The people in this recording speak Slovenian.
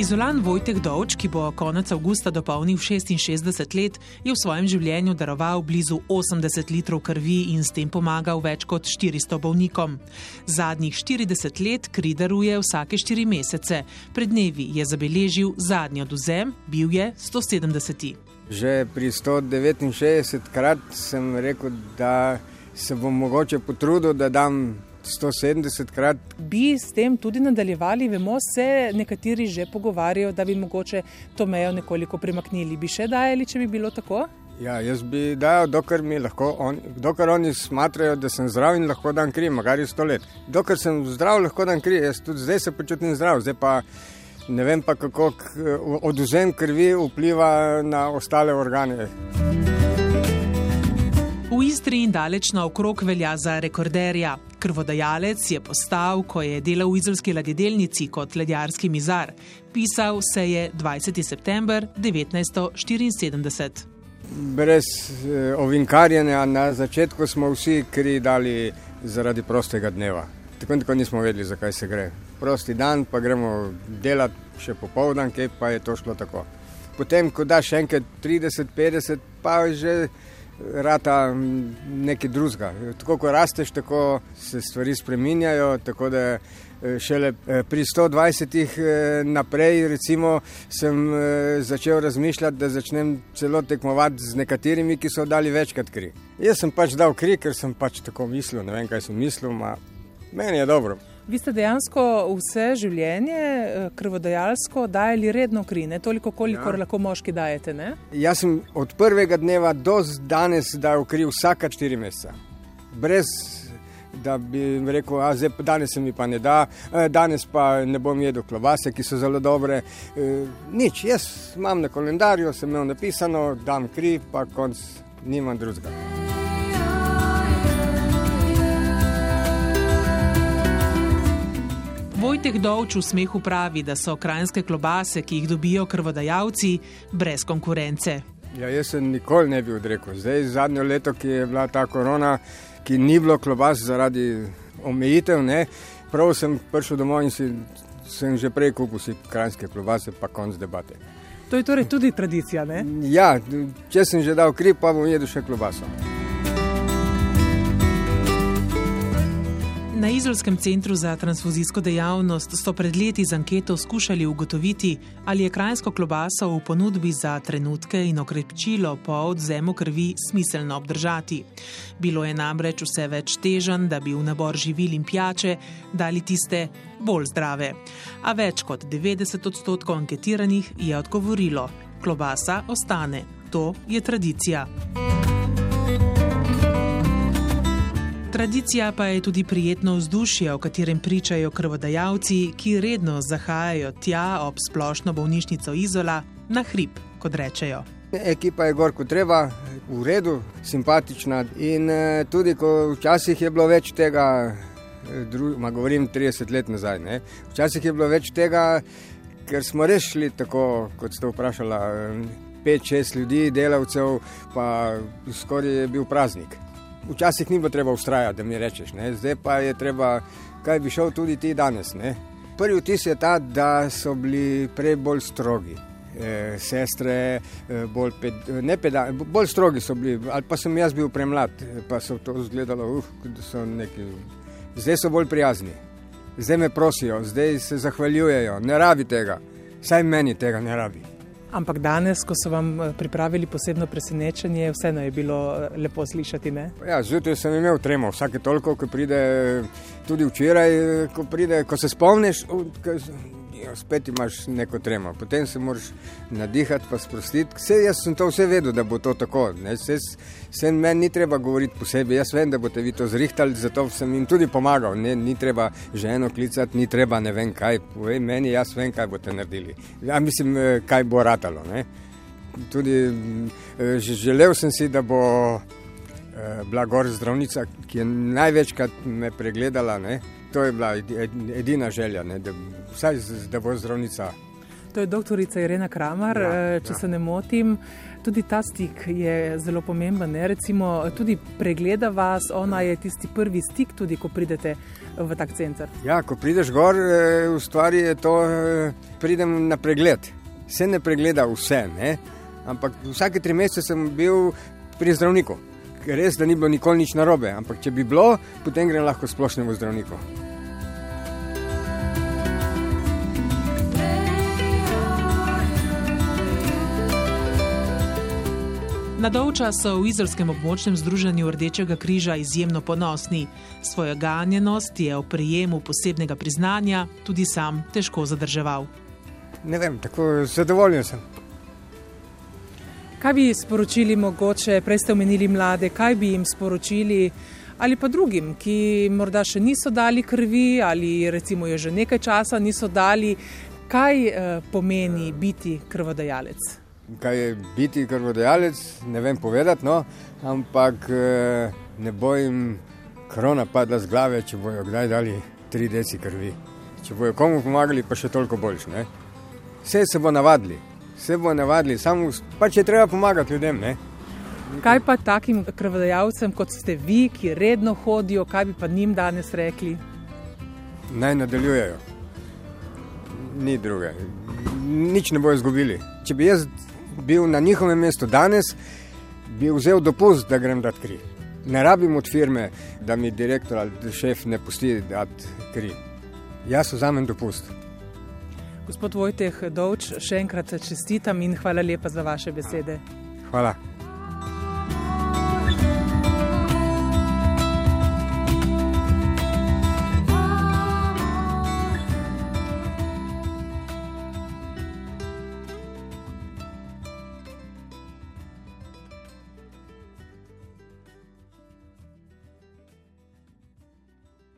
Izolan Vojtek Dovč, ki bo konec avgusta dopolnil 66 let, je v svojem življenju daroval blizu 80 litrov krvi in s tem pomagal več kot 400 bolnikom. Zadnjih 40 let kri daruje vsake 4 mesece. Pred dnevi je zabeležil zadnji oduzem, bil je 170. Že pri 169 krat sem rekel, da se bom mogoče potrudil, da dam 170 krat. Bi s tem tudi nadaljevali, vemo, se nekateri že pogovarjajo, da bi mogoče to mejo nekoliko premaknili. Bi še dajali, če bi bilo tako? Ja, jaz bi dal, dokler, on, dokler oni smatrajo, da sem zdrav in lahko dan kri, magari sto let. Dokler sem zdrav, lahko dan kri, jaz tudi zdaj se počutim zdrav, zdaj pa ne vem pa, kako oduzem krvi vpliva na ostale organe. V Istri in daleč naokrog velja za rekorderja. Krvodajalec je postal, ko je delal v izolski ladjedelnici kot ledjarski mizar. Pisal se je 20. september 1974. Brez eh, ovinkarjenja na začetku smo vsi kri dali zaradi prostega dneva. Tako in tako nismo vedeli, zakaj se gre. Prosti dan, pa gremo delati še popoldan, kaj pa je to šlo tako. Potem, ko daš enkrat 30, 50, pa že rata nekaj drugega. Tako, ko rasteš, tako se stvari spreminjajo. Tako da eh, šele eh, pri 120 eh, naprej, recimo, sem začel razmišljati, da začnem celo tekmovati z nekaterimi, ki so dali večkrat kri. Jaz sem pač dal kri, ker sem pač tako mislil, ne vem, kaj sem mislil, ampak meni je dobro. Vi ste dejansko vse življenje eh, krvodajalsko dajali redno kri, ne toliko, koliko ja. lahko moški dajete. Ne? Jaz sem od prvega dneva do danes dal kri vsaka štiri meseca. Brez da bi rekel, da danes se mi pa ne da, eh, danes pa ne bom jedel klobase, ki so zelo dobre. Eh, nič, jaz imam na koledarju, sem imel napisano, dam kri, pa konc nimam drugega. Vojtek Dovč v smehu pravi, da so krajinske klobase, ki jih dobijo krvodajalci, brez konkurence. Ja, jaz se nikoli ne bi odrekel. Zdaj, zadnjo leto, ki je bila ta korona, ki ni bilo klobas zaradi omejitev, ne, prav sem prišel domov in si, sem že prej kupil si krajinske klobase, pa konc debate. To je torej tudi tradicija, ne? Ja, če sem že dal kri, pa bom jedel še klobaso. Na Izolskem centru za transfuzijsko dejavnost so pred leti z anketo skušali ugotoviti, ali je krajinsko klobaso v ponudbi za trenutke in okrepčilo po odzemu krvi smiselno obdržati. Bilo je namreč vse več težen, da bi v nabor živil in pijače dali tiste bolj zdrave. A več kot 90 odstotkov anketiranih je odgovorilo: klobasa ostane. To je tradicija. Tradicija pa je tudi prijetno vzdušje, o katerem pričajo krvodajalci, ki redno zahajajo tja ob splošno bolnišnico Izola na hrib, kot rečejo. Ekipa je gor, kot treba, v redu, simpatična. In eh, tudi, ko včasih je bilo več tega, ma govorim 30 let nazaj, ne? včasih je bilo več tega, ker smo rešili tako, kot ste vprašali, 5-6 ljudi, delavcev, pa skoraj je bil praznik. Včasih ni bilo treba ustrajati, da mi rečeš, ne? zdaj pa je treba, kaj bi šel tudi ti danes. Ne? Prvi vtis je ta, da so bili prej bolj strogi. E, sestre, e, bolj, ped, ne peda, bolj strogi so bili, ali pa sem jaz bil premlad, pa so to izgledalo, uh, da so neki. Zdaj so bolj prijazni, zdaj me prosijo, zdaj se zahvaljujejo, ne rabi tega, saj meni tega ne rabi. Ampak danes, ko so vam eh, pripravili posebno presenečenje, vseeno je bilo eh, lepo slišati. Ja, zjutraj sem imel tremo, vsake toliko, ko pride, tudi včeraj, ko, pride, ko se spomniš. Ja, spet imaš neko tremo, potem se moraš nadihati, pa sprostiti. Vse, jaz sem to vse vedel, da bo to tako. Vse meni ni treba govoriti posebej, jaz vem, da boste vi to zrihtali, zato sem jim tudi pomagal. Ne, ni treba ženo klicati, ni treba ne vem kaj. Povej meni, jaz vem, kaj boste naredili. Ja, mislim, eh, kaj bo ratalo. Ne. Tudi eh, želel sem si, da bo bila gor zdravnica, ki je največkrat me pregledala. Ne. To je bila edina želja, ne, da, vsaj, da bo zdravnica. To je doktorica Irena Kramar, ja, eh, če ja. se ne motim. Tudi ta stik je zelo pomemben. Ne? Recimo, tudi pregleda vas, ona je tisti prvi stik, tudi ko pridete v tak center. Ja, ko prideš gor, eh, v stvari je to, eh, pridem na pregled. Se ne pregleda vse, ne? ampak vsake tri mesece sem bil pri zdravniku. Res, da ni bilo nikoli nič narobe, ampak če bi bilo, potem grem lahko splošnemu zdravniku. Na dolča so v izolskem območnem združenju Rdečega križa izjemno ponosni. Svojo ganjenost je o prijemu posebnega priznanja tudi sam težko zadrževal. Ne vem, tako zadovoljen sem. Kaj bi sporočili mogoče, prej ste omenili mlade, kaj bi jim sporočili ali pa drugim, ki morda še niso dali krvi ali recimo je že nekaj časa niso dali, kaj eh, pomeni biti krvodajalec? kaj je biti krvodajalec, ne vem povedati, no, ampak eh, ne bojim krona padla z glave, če bojo kdaj dali tri deci krvi. Če bojo komu pomagali, pa še toliko boljš. Ne? Vse se bo navadili, vse bo navadili, samo pač je treba pomagati ljudem. Ne? Kaj pa takim krvodajalcem, kot ste vi, ki redno hodijo, kaj bi pa njim danes rekli? Naj nadaljujejo. Ni druge. Nič ne bojo izgubili. Če bi jaz bil na njihovem mestu danes, bi vzel dopust, da grem dati kri. Ne rabim od firme, da mi direktor ali šef ne pusti dati kri. Jaz vzamem dopust. Gospod Vojteh Dovč, še enkrat čestitam in hvala lepa za vaše besede. Hvala.